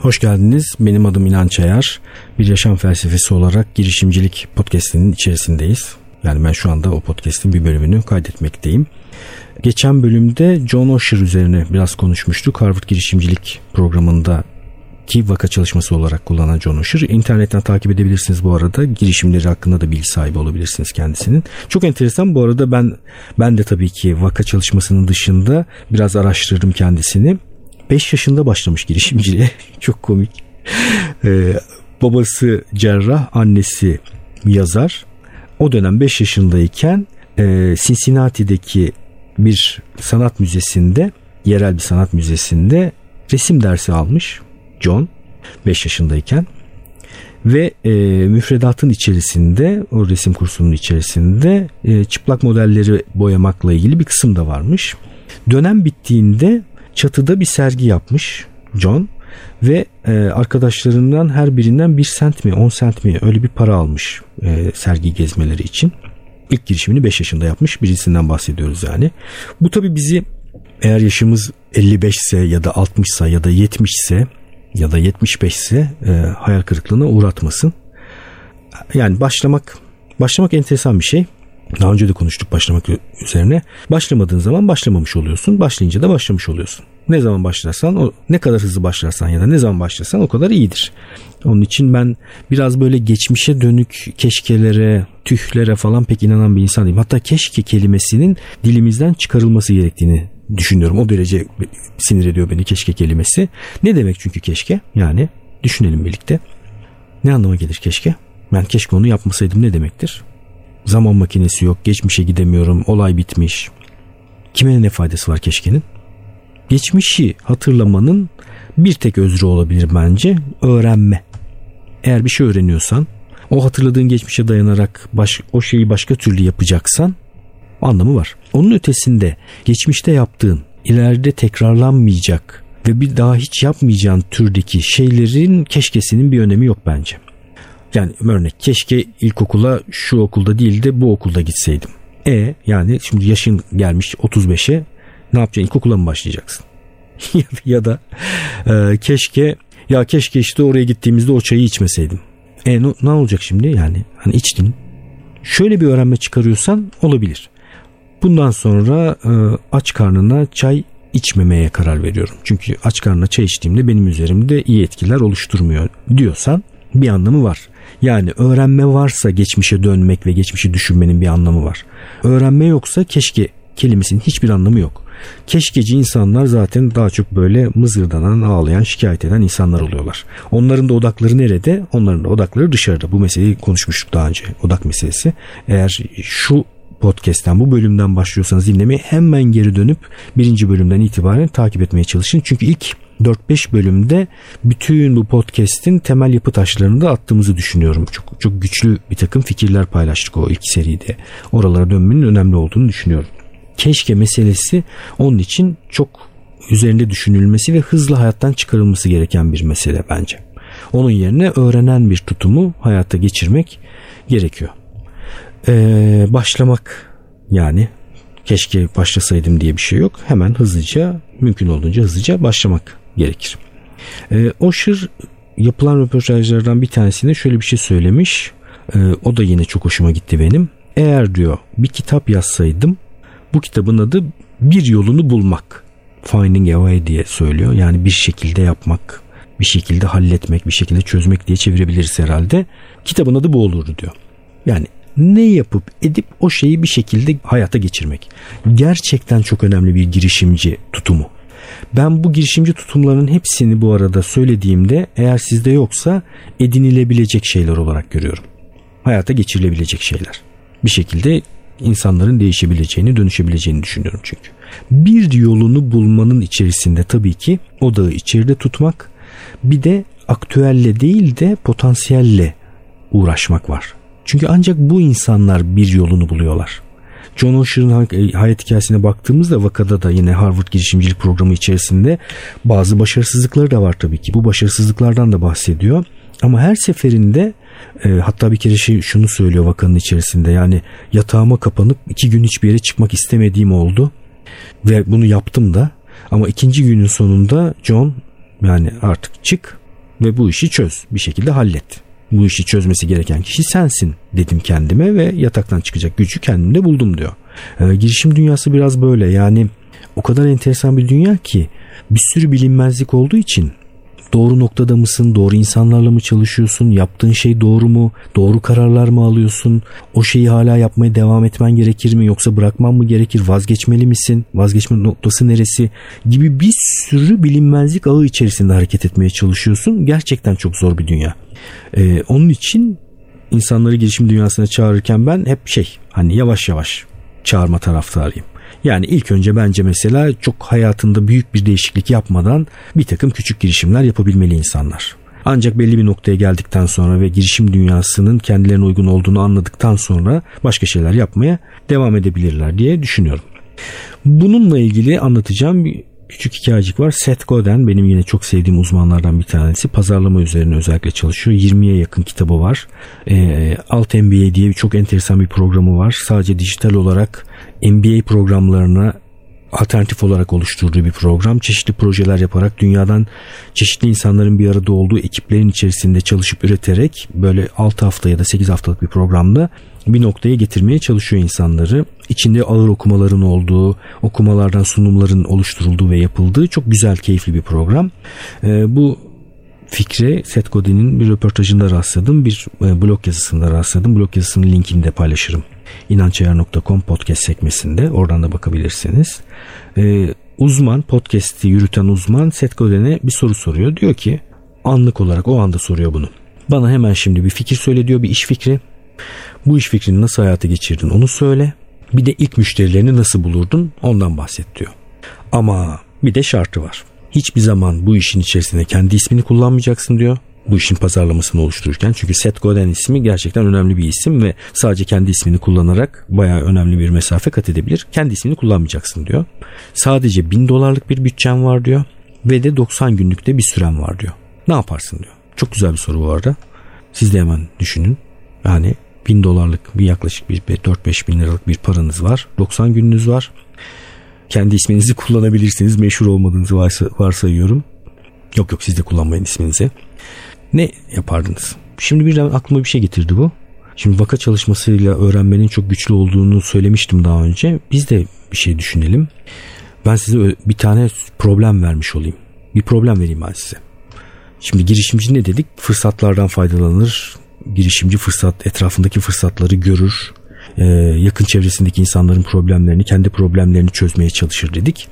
Hoş geldiniz. Benim adım İnan Çayar. Bir yaşam felsefesi olarak girişimcilik podcastinin içerisindeyiz. Yani ben şu anda o podcast'in bir bölümünü kaydetmekteyim. Geçen bölümde John Osher üzerine biraz konuşmuştuk. Harvard Girişimcilik Programı'nda ki vaka çalışması olarak kullanan John Osher. İnternetten takip edebilirsiniz bu arada. Girişimleri hakkında da bilgi sahibi olabilirsiniz kendisinin. Çok enteresan bu arada ben ben de tabii ki vaka çalışmasının dışında biraz araştırdım kendisini. 5 yaşında başlamış girişimciliğe. Çok komik. Ee, babası cerrah, annesi yazar. O dönem 5 yaşındayken e, Cincinnati'deki bir sanat müzesinde, yerel bir sanat müzesinde resim dersi almış John 5 yaşındayken ve e, müfredatın içerisinde o resim kursunun içerisinde e, çıplak modelleri boyamakla ilgili bir kısım da varmış. Dönem bittiğinde çatıda bir sergi yapmış John ve e, arkadaşlarından her birinden bir sent mi 10 sent mi öyle bir para almış e, sergi gezmeleri için. İlk girişimini 5 yaşında yapmış birisinden bahsediyoruz yani. Bu tabi bizi eğer yaşımız 55 ise ya da 60 ise ya da 70 ise ya da 75 ise e, hayal kırıklığına uğratmasın. Yani başlamak başlamak enteresan bir şey. Daha önce de konuştuk başlamak üzerine. Başlamadığın zaman başlamamış oluyorsun. Başlayınca da başlamış oluyorsun. Ne zaman başlarsan, o ne kadar hızlı başlarsan ya da ne zaman başlarsan o kadar iyidir. Onun için ben biraz böyle geçmişe dönük keşkelere, tühlere falan pek inanan bir insan değilim. Hatta keşke kelimesinin dilimizden çıkarılması gerektiğini düşünüyorum. O derece sinir ediyor beni keşke kelimesi. Ne demek çünkü keşke? Yani düşünelim birlikte. Ne anlama gelir keşke? Ben keşke onu yapmasaydım ne demektir? Zaman makinesi yok, geçmişe gidemiyorum, olay bitmiş. Kime ne faydası var keşkenin? Geçmişi hatırlamanın bir tek özrü olabilir bence öğrenme. Eğer bir şey öğreniyorsan o hatırladığın geçmişe dayanarak baş, o şeyi başka türlü yapacaksan anlamı var. Onun ötesinde geçmişte yaptığın ileride tekrarlanmayacak ve bir daha hiç yapmayacağın türdeki şeylerin keşkesinin bir önemi yok bence. Yani örnek keşke ilkokula şu okulda değil de bu okulda gitseydim. E yani şimdi yaşın gelmiş 35'e ne yapacaksın ilkokula mı başlayacaksın? ya da e, keşke ya keşke işte oraya gittiğimizde o çayı içmeseydim. E ne, ne olacak şimdi yani hani içtin. Şöyle bir öğrenme çıkarıyorsan olabilir. Bundan sonra e, aç karnına çay içmemeye karar veriyorum. Çünkü aç karnına çay içtiğimde benim üzerimde iyi etkiler oluşturmuyor diyorsan bir anlamı var. Yani öğrenme varsa geçmişe dönmek ve geçmişi düşünmenin bir anlamı var. Öğrenme yoksa keşke kelimesinin hiçbir anlamı yok. Keşkeci insanlar zaten daha çok böyle mızırdanan, ağlayan, şikayet eden insanlar oluyorlar. Onların da odakları nerede? Onların da odakları dışarıda. Bu meseleyi konuşmuştuk daha önce. Odak meselesi. Eğer şu podcast'ten bu bölümden başlıyorsanız dinlemeye hemen geri dönüp birinci bölümden itibaren takip etmeye çalışın. Çünkü ilk 4-5 bölümde bütün bu podcast'in temel yapı taşlarını da attığımızı düşünüyorum. Çok çok güçlü bir takım fikirler paylaştık o ilk seride. Oralara dönmenin önemli olduğunu düşünüyorum. Keşke meselesi onun için çok üzerinde düşünülmesi ve hızlı hayattan çıkarılması gereken bir mesele bence. Onun yerine öğrenen bir tutumu hayata geçirmek gerekiyor. Ee, başlamak yani keşke başlasaydım diye bir şey yok. Hemen hızlıca mümkün olduğunca hızlıca başlamak gerekir. Ee, Osher yapılan röportajlardan bir tanesinde şöyle bir şey söylemiş. Ee, o da yine çok hoşuma gitti benim. Eğer diyor bir kitap yazsaydım bu kitabın adı Bir Yolunu Bulmak. Finding a Way diye söylüyor. Yani bir şekilde yapmak, bir şekilde halletmek, bir şekilde çözmek diye çevirebiliriz herhalde. Kitabın adı bu olurdu diyor. Yani ne yapıp edip o şeyi bir şekilde hayata geçirmek. Gerçekten çok önemli bir girişimci tutumu. Ben bu girişimci tutumların hepsini bu arada söylediğimde eğer sizde yoksa edinilebilecek şeyler olarak görüyorum. Hayata geçirilebilecek şeyler. Bir şekilde insanların değişebileceğini, dönüşebileceğini düşünüyorum çünkü. Bir yolunu bulmanın içerisinde tabii ki odağı içeride tutmak, bir de aktüelle değil de potansiyelle uğraşmak var. Çünkü ancak bu insanlar bir yolunu buluyorlar. John Osher'ın e, hayat hikayesine baktığımızda vakada da yine Harvard girişimcilik programı içerisinde bazı başarısızlıkları da var tabii ki. Bu başarısızlıklardan da bahsediyor. Ama her seferinde e, hatta bir kere şey şunu söylüyor vakanın içerisinde yani yatağıma kapanıp iki gün hiçbir yere çıkmak istemediğim oldu ve bunu yaptım da ama ikinci günün sonunda John yani artık çık ve bu işi çöz. Bir şekilde hallet. Bu işi çözmesi gereken kişi sensin dedim kendime ve yataktan çıkacak gücü kendimde buldum diyor. Ee, girişim dünyası biraz böyle yani o kadar enteresan bir dünya ki bir sürü bilinmezlik olduğu için doğru noktada mısın? Doğru insanlarla mı çalışıyorsun? Yaptığın şey doğru mu? Doğru kararlar mı alıyorsun? O şeyi hala yapmaya devam etmen gerekir mi? Yoksa bırakman mı gerekir? Vazgeçmeli misin? Vazgeçme noktası neresi? Gibi bir sürü bilinmezlik ağı içerisinde hareket etmeye çalışıyorsun. Gerçekten çok zor bir dünya. Ee, onun için insanları girişim dünyasına çağırırken ben hep şey hani yavaş yavaş çağırma taraftarıyım. Yani ilk önce bence mesela çok hayatında büyük bir değişiklik yapmadan bir takım küçük girişimler yapabilmeli insanlar. Ancak belli bir noktaya geldikten sonra ve girişim dünyasının kendilerine uygun olduğunu anladıktan sonra başka şeyler yapmaya devam edebilirler diye düşünüyorum. Bununla ilgili anlatacağım bir küçük hikayecik var. Seth Godin benim yine çok sevdiğim uzmanlardan bir tanesi. Pazarlama üzerine özellikle çalışıyor. 20'ye yakın kitabı var. E, Alt MBA diye çok enteresan bir programı var. Sadece dijital olarak MBA programlarına alternatif olarak oluşturduğu bir program. Çeşitli projeler yaparak dünyadan çeşitli insanların bir arada olduğu ekiplerin içerisinde çalışıp üreterek böyle 6 hafta ya da 8 haftalık bir programda bir noktaya getirmeye çalışıyor insanları. İçinde ağır okumaların olduğu, okumalardan sunumların oluşturulduğu ve yapıldığı çok güzel, keyifli bir program. Ee, bu fikre Seth Godin'in bir röportajında rastladım. Bir e, blog yazısında rastladım. Blog yazısının linkini de paylaşırım. inancayar.com podcast sekmesinde. Oradan da bakabilirsiniz. Ee, uzman, podcast'i yürüten uzman Seth Godin'e bir soru soruyor. Diyor ki anlık olarak o anda soruyor bunu. Bana hemen şimdi bir fikir söyle diyor, bir iş fikri. Bu iş fikrini nasıl hayata geçirdin onu söyle. Bir de ilk müşterilerini nasıl bulurdun ondan bahset diyor. Ama bir de şartı var. Hiçbir zaman bu işin içerisinde kendi ismini kullanmayacaksın diyor. Bu işin pazarlamasını oluştururken. Çünkü Seth Godin ismi gerçekten önemli bir isim ve sadece kendi ismini kullanarak bayağı önemli bir mesafe kat edebilir. Kendi ismini kullanmayacaksın diyor. Sadece 1000 dolarlık bir bütçen var diyor. Ve de 90 günlükte bir süren var diyor. Ne yaparsın diyor. Çok güzel bir soru bu arada. Siz de hemen düşünün. Yani bin dolarlık bir yaklaşık bir 4-5 bin liralık bir paranız var. 90 gününüz var. Kendi isminizi kullanabilirsiniz. Meşhur olmadığınızı varsa, varsayıyorum. Yok yok siz de kullanmayın isminizi. Ne yapardınız? Şimdi birden aklıma bir şey getirdi bu. Şimdi vaka çalışmasıyla öğrenmenin çok güçlü olduğunu söylemiştim daha önce. Biz de bir şey düşünelim. Ben size bir tane problem vermiş olayım. Bir problem vereyim ben size. Şimdi girişimci ne dedik? Fırsatlardan faydalanır, girişimci fırsat etrafındaki fırsatları görür. E, yakın çevresindeki insanların problemlerini, kendi problemlerini çözmeye çalışır dedik.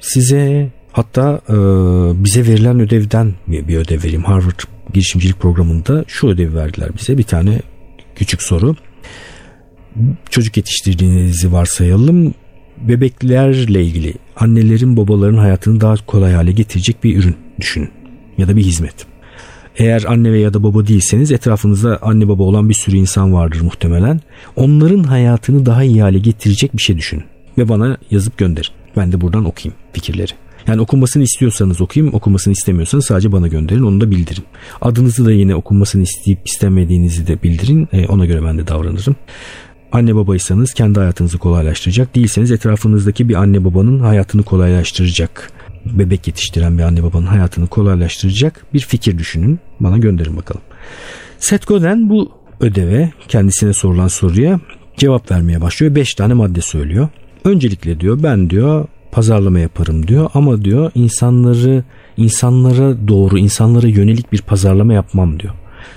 Size hatta e, bize verilen ödevden bir ödev vereyim. Harvard girişimcilik programında şu ödevi verdiler bize. Bir tane küçük soru. Çocuk yetiştirdiğinizi varsayalım. Bebeklerle ilgili annelerin babaların hayatını daha kolay hale getirecek bir ürün düşünün ya da bir hizmet. Eğer anne veya da baba değilseniz etrafınızda anne baba olan bir sürü insan vardır muhtemelen. Onların hayatını daha iyi hale getirecek bir şey düşünün. Ve bana yazıp gönderin. Ben de buradan okuyayım fikirleri. Yani okunmasını istiyorsanız okuyayım, okunmasını istemiyorsanız sadece bana gönderin, onu da bildirin. Adınızı da yine okunmasını isteyip istemediğinizi de bildirin, e, ona göre ben de davranırım. Anne babaysanız kendi hayatınızı kolaylaştıracak, değilseniz etrafınızdaki bir anne babanın hayatını kolaylaştıracak bebek yetiştiren bir anne babanın hayatını kolaylaştıracak bir fikir düşünün. Bana gönderin bakalım. Seth Godin bu ödeve kendisine sorulan soruya cevap vermeye başlıyor. Beş tane madde söylüyor. Öncelikle diyor ben diyor pazarlama yaparım diyor ama diyor insanları insanlara doğru insanlara yönelik bir pazarlama yapmam diyor.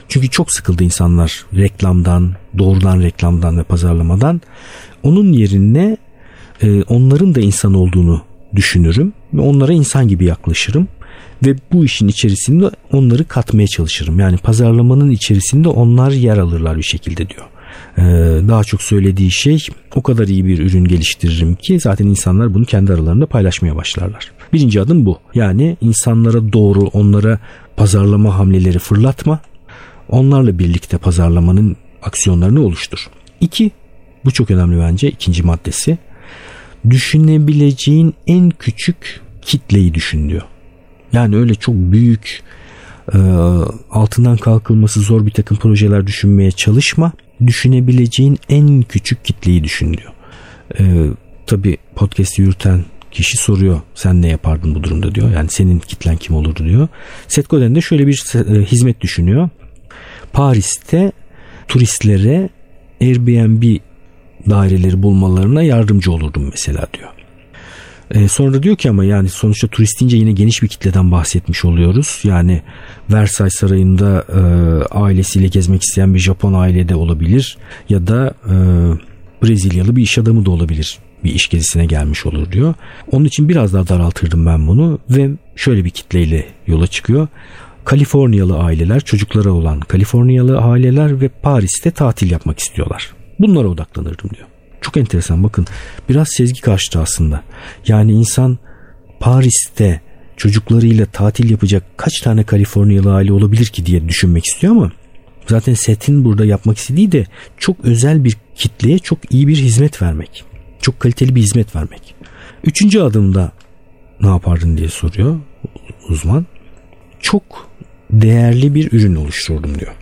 Çünkü çok sıkıldı insanlar reklamdan, doğrudan reklamdan ve pazarlamadan. Onun yerine e, onların da insan olduğunu düşünürüm ve onlara insan gibi yaklaşırım ve bu işin içerisinde onları katmaya çalışırım. Yani pazarlamanın içerisinde onlar yer alırlar bir şekilde diyor. Ee, daha çok söylediği şey o kadar iyi bir ürün geliştiririm ki zaten insanlar bunu kendi aralarında paylaşmaya başlarlar. Birinci adım bu. Yani insanlara doğru onlara pazarlama hamleleri fırlatma. Onlarla birlikte pazarlamanın aksiyonlarını oluştur. İki, bu çok önemli bence ikinci maddesi düşünebileceğin en küçük kitleyi düşün diyor. Yani öyle çok büyük e, altından kalkılması zor bir takım projeler düşünmeye çalışma. Düşünebileceğin en küçük kitleyi düşün diyor. E, Tabi podcast yürüten kişi soruyor sen ne yapardın bu durumda diyor. Yani senin kitlen kim olurdu diyor. Seth Godin de şöyle bir e, hizmet düşünüyor. Paris'te turistlere Airbnb daireleri bulmalarına yardımcı olurdum mesela diyor. E, sonra diyor ki ama yani sonuçta turistince yine geniş bir kitleden bahsetmiş oluyoruz. Yani Versailles Sarayı'nda e, ailesiyle gezmek isteyen bir Japon ailede olabilir ya da e, Brezilyalı bir iş adamı da olabilir bir iş gezisine gelmiş olur diyor. Onun için biraz daha daraltırdım ben bunu ve şöyle bir kitleyle yola çıkıyor. Kaliforniyalı aileler, çocuklara olan Kaliforniyalı aileler ve Paris'te tatil yapmak istiyorlar. Bunlara odaklanırdım diyor. Çok enteresan bakın biraz sezgi karşıtı aslında. Yani insan Paris'te çocuklarıyla tatil yapacak kaç tane Kaliforniyalı aile olabilir ki diye düşünmek istiyor ama zaten setin burada yapmak istediği de çok özel bir kitleye çok iyi bir hizmet vermek. Çok kaliteli bir hizmet vermek. Üçüncü adımda ne yapardın diye soruyor uzman. Çok değerli bir ürün oluşturdum diyor.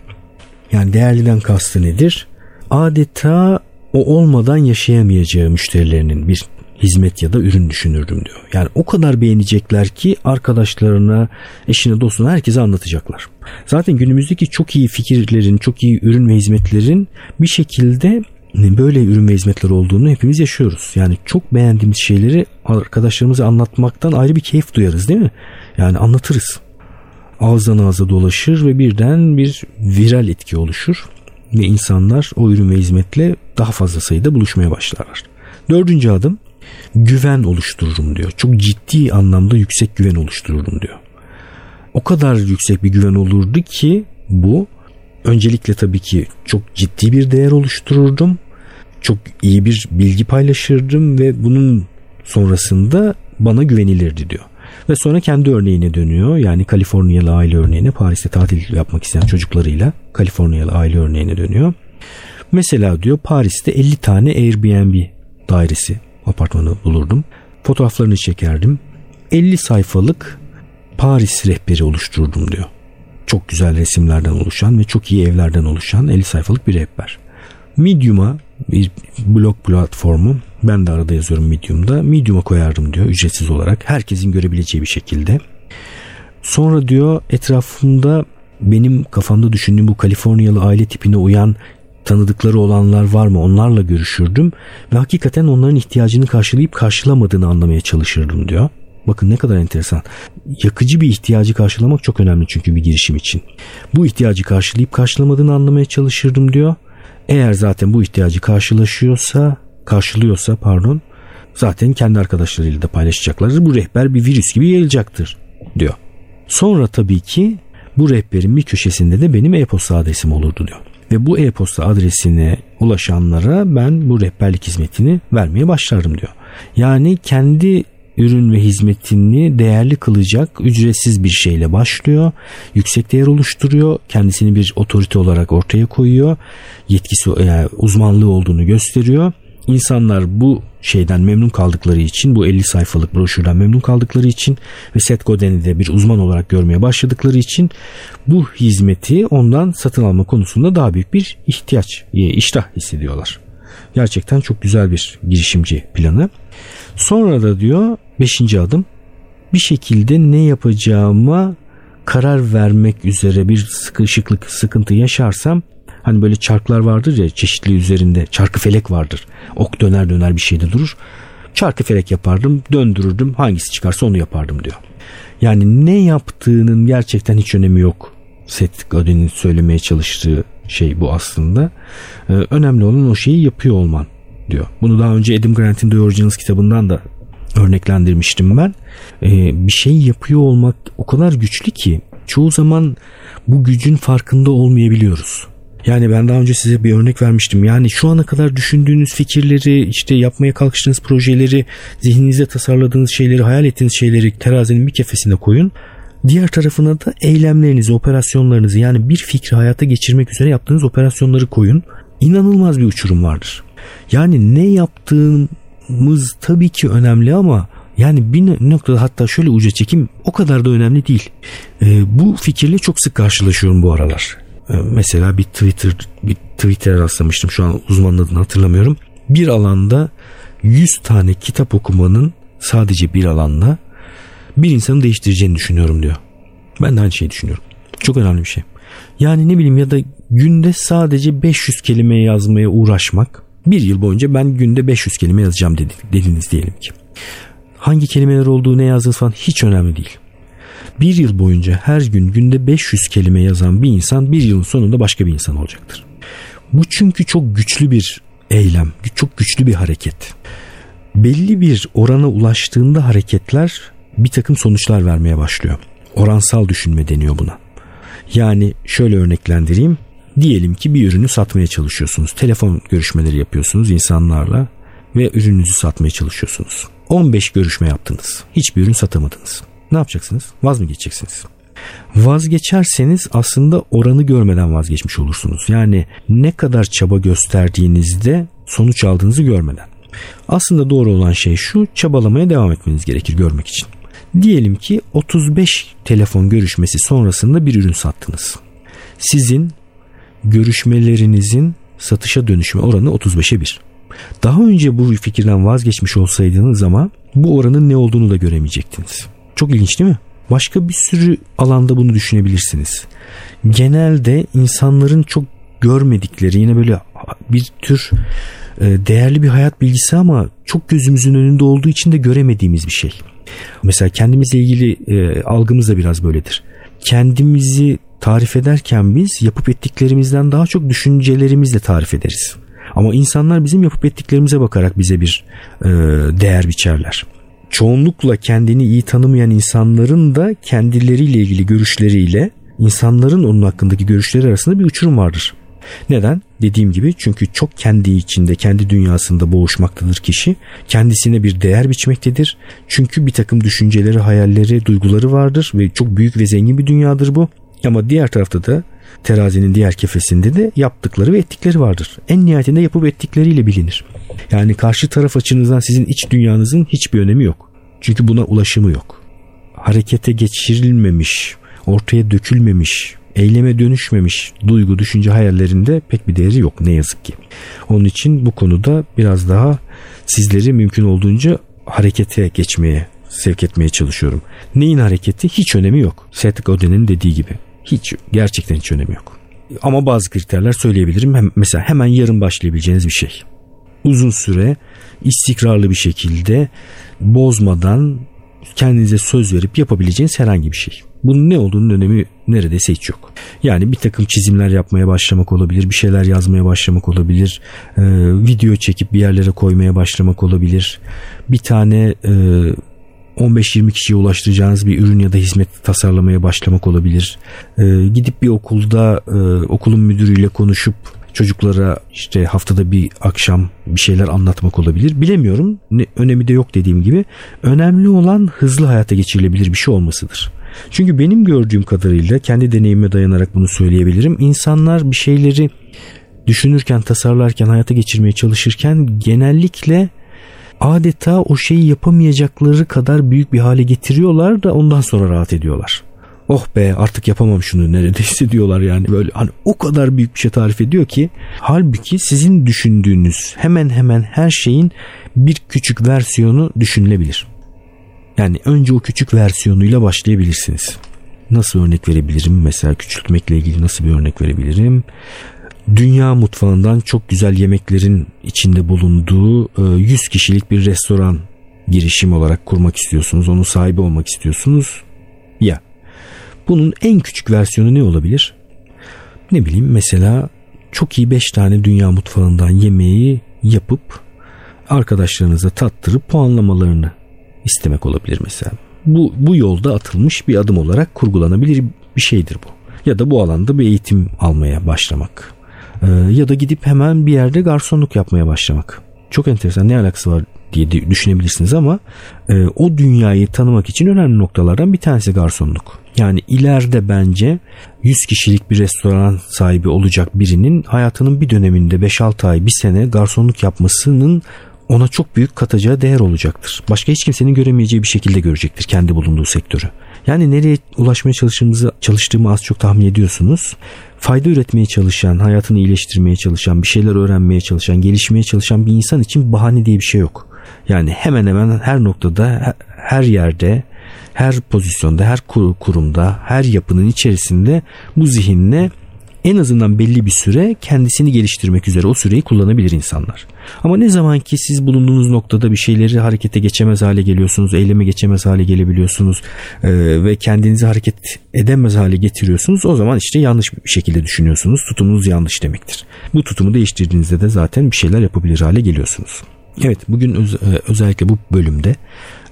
Yani değerliden kastı nedir? Adeta o olmadan yaşayamayacağı müşterilerinin bir hizmet ya da ürün düşünürdüm diyor. Yani o kadar beğenecekler ki arkadaşlarına, eşine, dostuna herkese anlatacaklar. Zaten günümüzdeki çok iyi fikirlerin, çok iyi ürün ve hizmetlerin bir şekilde böyle ürün ve hizmetler olduğunu hepimiz yaşıyoruz. Yani çok beğendiğimiz şeyleri arkadaşlarımıza anlatmaktan ayrı bir keyif duyarız değil mi? Yani anlatırız. Ağızdan ağza dolaşır ve birden bir viral etki oluşur ve insanlar o ürün ve hizmetle daha fazla sayıda buluşmaya başlarlar. Dördüncü adım güven oluştururum diyor. Çok ciddi anlamda yüksek güven oluştururum diyor. O kadar yüksek bir güven olurdu ki bu öncelikle tabii ki çok ciddi bir değer oluştururdum. Çok iyi bir bilgi paylaşırdım ve bunun sonrasında bana güvenilirdi diyor. Ve sonra kendi örneğine dönüyor. Yani Kaliforniyalı aile örneğine Paris'te tatil yapmak isteyen çocuklarıyla Kaliforniyalı aile örneğine dönüyor. Mesela diyor Paris'te 50 tane Airbnb dairesi apartmanı bulurdum. Fotoğraflarını çekerdim. 50 sayfalık Paris rehberi oluştururdum diyor. Çok güzel resimlerden oluşan ve çok iyi evlerden oluşan 50 sayfalık bir rehber. Medium'a bir blog platformu ben de arada yazıyorum Medium'da. Medium'a koyardım diyor ücretsiz olarak. Herkesin görebileceği bir şekilde. Sonra diyor etrafımda benim kafamda düşündüğüm bu Kaliforniyalı aile tipine uyan tanıdıkları olanlar var mı onlarla görüşürdüm ve hakikaten onların ihtiyacını karşılayıp karşılamadığını anlamaya çalışırdım diyor. Bakın ne kadar enteresan. Yakıcı bir ihtiyacı karşılamak çok önemli çünkü bir girişim için. Bu ihtiyacı karşılayıp karşılamadığını anlamaya çalışırdım diyor. Eğer zaten bu ihtiyacı karşılaşıyorsa, karşılıyorsa pardon, zaten kendi arkadaşlarıyla da paylaşacaklardır. Bu rehber bir virüs gibi yayılacaktır diyor. Sonra tabii ki bu rehberin bir köşesinde de benim e-posta adresim olurdu diyor. Ve bu e-posta adresine ulaşanlara ben bu rehberlik hizmetini vermeye başlardım diyor. Yani kendi ürün ve hizmetini değerli kılacak ücretsiz bir şeyle başlıyor. Yüksek değer oluşturuyor. Kendisini bir otorite olarak ortaya koyuyor. Yetkisi yani uzmanlığı olduğunu gösteriyor. İnsanlar bu şeyden memnun kaldıkları için bu 50 sayfalık broşürden memnun kaldıkları için ve Seth Godin'i de bir uzman olarak görmeye başladıkları için bu hizmeti ondan satın alma konusunda daha büyük bir ihtiyaç, e, iştah hissediyorlar. Gerçekten çok güzel bir girişimci planı. Sonra da diyor beşinci adım bir şekilde ne yapacağıma karar vermek üzere bir sıkışıklık sıkıntı yaşarsam hani böyle çarklar vardır ya çeşitli üzerinde çarkı felek vardır. Ok döner döner bir şeyde durur. Çarkı felek yapardım döndürürdüm hangisi çıkarsa onu yapardım diyor. Yani ne yaptığının gerçekten hiç önemi yok. Seth Godin'in söylemeye çalıştığı şey bu aslında. Ee, önemli olan o şeyi yapıyor olman diyor. Bunu daha önce Adam Grant'in The Originals kitabından da örneklendirmiştim ben. Ee, bir şey yapıyor olmak o kadar güçlü ki çoğu zaman bu gücün farkında olmayabiliyoruz. Yani ben daha önce size bir örnek vermiştim. Yani şu ana kadar düşündüğünüz fikirleri, işte yapmaya kalkıştığınız projeleri, zihninizde tasarladığınız şeyleri, hayal ettiğiniz şeyleri terazinin bir kefesine koyun. Diğer tarafına da eylemlerinizi, operasyonlarınızı yani bir fikri hayata geçirmek üzere yaptığınız operasyonları koyun. İnanılmaz bir uçurum vardır. Yani ne yaptığımız tabii ki önemli ama yani bir noktada hatta şöyle uca çekim o kadar da önemli değil. Ee, bu fikirle çok sık karşılaşıyorum bu aralar. Ee, mesela bir Twitter bir Twitter'e rastlamıştım şu an uzmanın adını hatırlamıyorum. Bir alanda 100 tane kitap okumanın sadece bir alanla bir insanı değiştireceğini düşünüyorum diyor. Ben de aynı şeyi düşünüyorum. Çok önemli bir şey. Yani ne bileyim ya da günde sadece 500 kelime yazmaya uğraşmak. Bir yıl boyunca ben günde 500 kelime yazacağım dediniz diyelim ki. Hangi kelimeler olduğu ne yazdığınız falan hiç önemli değil. Bir yıl boyunca her gün günde 500 kelime yazan bir insan bir yılın sonunda başka bir insan olacaktır. Bu çünkü çok güçlü bir eylem, çok güçlü bir hareket. Belli bir orana ulaştığında hareketler bir takım sonuçlar vermeye başlıyor. Oransal düşünme deniyor buna. Yani şöyle örneklendireyim. Diyelim ki bir ürünü satmaya çalışıyorsunuz. Telefon görüşmeleri yapıyorsunuz insanlarla ve ürününüzü satmaya çalışıyorsunuz. 15 görüşme yaptınız. Hiçbir ürün satamadınız. Ne yapacaksınız? Vaz mı geçeceksiniz? Vazgeçerseniz aslında oranı görmeden vazgeçmiş olursunuz. Yani ne kadar çaba gösterdiğinizde sonuç aldığınızı görmeden. Aslında doğru olan şey şu çabalamaya devam etmeniz gerekir görmek için. Diyelim ki 35 telefon görüşmesi sonrasında bir ürün sattınız. Sizin görüşmelerinizin satışa dönüşme oranı 35'e 1. Daha önce bu fikirden vazgeçmiş olsaydınız ama bu oranın ne olduğunu da göremeyecektiniz. Çok ilginç değil mi? Başka bir sürü alanda bunu düşünebilirsiniz. Genelde insanların çok görmedikleri yine böyle bir tür e, değerli bir hayat bilgisi ama çok gözümüzün önünde olduğu için de göremediğimiz bir şey. Mesela kendimizle ilgili e, algımız da biraz böyledir. Kendimizi tarif ederken biz yapıp ettiklerimizden daha çok düşüncelerimizle tarif ederiz. Ama insanlar bizim yapıp ettiklerimize bakarak bize bir e, değer biçerler. Çoğunlukla kendini iyi tanımayan insanların da kendileriyle ilgili görüşleriyle insanların onun hakkındaki görüşleri arasında bir uçurum vardır. Neden? Dediğim gibi çünkü çok kendi içinde, kendi dünyasında boğuşmaktadır kişi. Kendisine bir değer biçmektedir. Çünkü bir takım düşünceleri, hayalleri, duyguları vardır ve çok büyük ve zengin bir dünyadır bu. Ama diğer tarafta da terazinin diğer kefesinde de yaptıkları ve ettikleri vardır. En nihayetinde yapıp ettikleriyle bilinir. Yani karşı taraf açınızdan sizin iç dünyanızın hiçbir önemi yok. Çünkü buna ulaşımı yok. Harekete geçirilmemiş, ortaya dökülmemiş, eyleme dönüşmemiş duygu, düşünce hayallerinde pek bir değeri yok ne yazık ki. Onun için bu konuda biraz daha sizleri mümkün olduğunca harekete geçmeye sevk etmeye çalışıyorum. Neyin hareketi hiç önemi yok. Seth Godin'in dediği gibi. Hiç gerçekten hiç önemi yok. Ama bazı kriterler söyleyebilirim. Hem, mesela hemen yarın başlayabileceğiniz bir şey. Uzun süre istikrarlı bir şekilde bozmadan kendinize söz verip yapabileceğiniz herhangi bir şey. Bunun ne olduğunun önemi neredeyse hiç yok. Yani bir takım çizimler yapmaya başlamak olabilir, bir şeyler yazmaya başlamak olabilir, e, video çekip bir yerlere koymaya başlamak olabilir. Bir tane e, 15-20 kişiye ulaştıracağınız bir ürün ya da hizmet tasarlamaya başlamak olabilir. E, gidip bir okulda e, okulun müdürüyle konuşup çocuklara işte haftada bir akşam bir şeyler anlatmak olabilir. Bilemiyorum. Ne, önemi de yok dediğim gibi. Önemli olan hızlı hayata geçirilebilir bir şey olmasıdır. Çünkü benim gördüğüm kadarıyla kendi deneyime dayanarak bunu söyleyebilirim. İnsanlar bir şeyleri düşünürken, tasarlarken, hayata geçirmeye çalışırken genellikle adeta o şeyi yapamayacakları kadar büyük bir hale getiriyorlar da ondan sonra rahat ediyorlar. Oh be artık yapamam şunu neredeyse diyorlar yani böyle hani o kadar büyük bir şey tarif ediyor ki halbuki sizin düşündüğünüz hemen hemen her şeyin bir küçük versiyonu düşünülebilir. Yani önce o küçük versiyonuyla başlayabilirsiniz. Nasıl örnek verebilirim? Mesela küçültmekle ilgili nasıl bir örnek verebilirim? Dünya mutfağından çok güzel yemeklerin içinde bulunduğu 100 e, kişilik bir restoran girişim olarak kurmak istiyorsunuz. Onun sahibi olmak istiyorsunuz. Ya bunun en küçük versiyonu ne olabilir? Ne bileyim mesela çok iyi 5 tane dünya mutfağından yemeği yapıp arkadaşlarınıza tattırıp puanlamalarını istemek olabilir mesela. Bu, bu yolda atılmış bir adım olarak kurgulanabilir bir şeydir bu. Ya da bu alanda bir eğitim almaya başlamak. Ee, ya da gidip hemen bir yerde garsonluk yapmaya başlamak. Çok enteresan ne alakası var diye düşünebilirsiniz ama e, o dünyayı tanımak için önemli noktalardan bir tanesi garsonluk. Yani ileride bence 100 kişilik bir restoran sahibi olacak birinin hayatının bir döneminde 5-6 ay, bir sene garsonluk yapmasının ona çok büyük katacağı değer olacaktır. Başka hiç kimsenin göremeyeceği bir şekilde görecektir kendi bulunduğu sektörü. Yani nereye ulaşmaya çalıştığımızı çalıştığımı az çok tahmin ediyorsunuz. Fayda üretmeye çalışan, hayatını iyileştirmeye çalışan, bir şeyler öğrenmeye çalışan, gelişmeye çalışan bir insan için bahane diye bir şey yok. Yani hemen hemen her noktada, her yerde, her pozisyonda, her kurumda, her yapının içerisinde bu zihinle en azından belli bir süre kendisini geliştirmek üzere o süreyi kullanabilir insanlar. Ama ne zaman ki siz bulunduğunuz noktada bir şeyleri harekete geçemez hale geliyorsunuz, eyleme geçemez hale gelebiliyorsunuz e, ve kendinizi hareket edemez hale getiriyorsunuz o zaman işte yanlış bir şekilde düşünüyorsunuz. Tutumunuz yanlış demektir. Bu tutumu değiştirdiğinizde de zaten bir şeyler yapabilir hale geliyorsunuz. Evet bugün öz, e, özellikle bu bölümde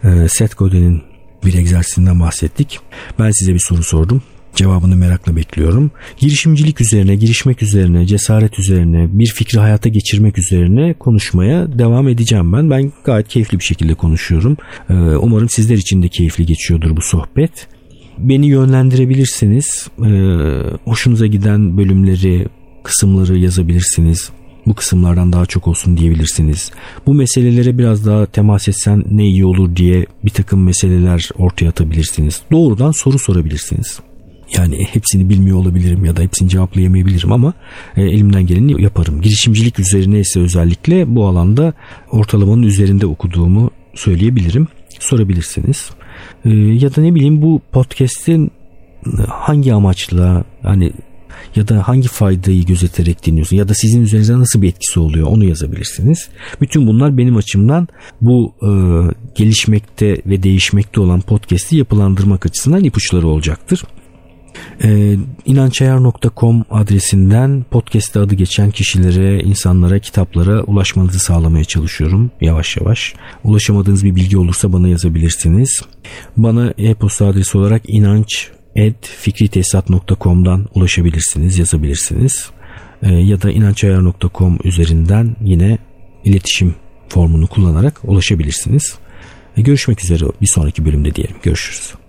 e, Seth Godin'in bir egzersizinden bahsettik. Ben size bir soru sordum. Cevabını merakla bekliyorum. Girişimcilik üzerine, girişmek üzerine, cesaret üzerine, bir fikri hayata geçirmek üzerine konuşmaya devam edeceğim ben. Ben gayet keyifli bir şekilde konuşuyorum. Ee, umarım sizler için de keyifli geçiyordur bu sohbet. Beni yönlendirebilirsiniz. Ee, hoşunuza giden bölümleri, kısımları yazabilirsiniz bu kısımlardan daha çok olsun diyebilirsiniz. Bu meselelere biraz daha temas etsen ne iyi olur diye bir takım meseleler ortaya atabilirsiniz. Doğrudan soru sorabilirsiniz. Yani hepsini bilmiyor olabilirim ya da hepsini cevaplayamayabilirim ama e, elimden geleni yaparım. Girişimcilik üzerine ise özellikle bu alanda ortalamanın üzerinde okuduğumu söyleyebilirim. Sorabilirsiniz. E, ya da ne bileyim bu podcast'in hangi amaçla hani ya da hangi faydayı gözeterek dinliyorsun ya da sizin üzerinize nasıl bir etkisi oluyor onu yazabilirsiniz. Bütün bunlar benim açımdan bu e, gelişmekte ve değişmekte olan podcast'i yapılandırmak açısından ipuçları olacaktır. Ee, inançayar.com adresinden podcast adı geçen kişilere, insanlara, kitaplara ulaşmanızı sağlamaya çalışıyorum yavaş yavaş. Ulaşamadığınız bir bilgi olursa bana yazabilirsiniz. Bana e-posta adresi olarak inanç fikritesat.com'dan ulaşabilirsiniz, yazabilirsiniz. Ee, ya da inançayar.com üzerinden yine iletişim formunu kullanarak ulaşabilirsiniz. Görüşmek üzere bir sonraki bölümde diyelim. Görüşürüz.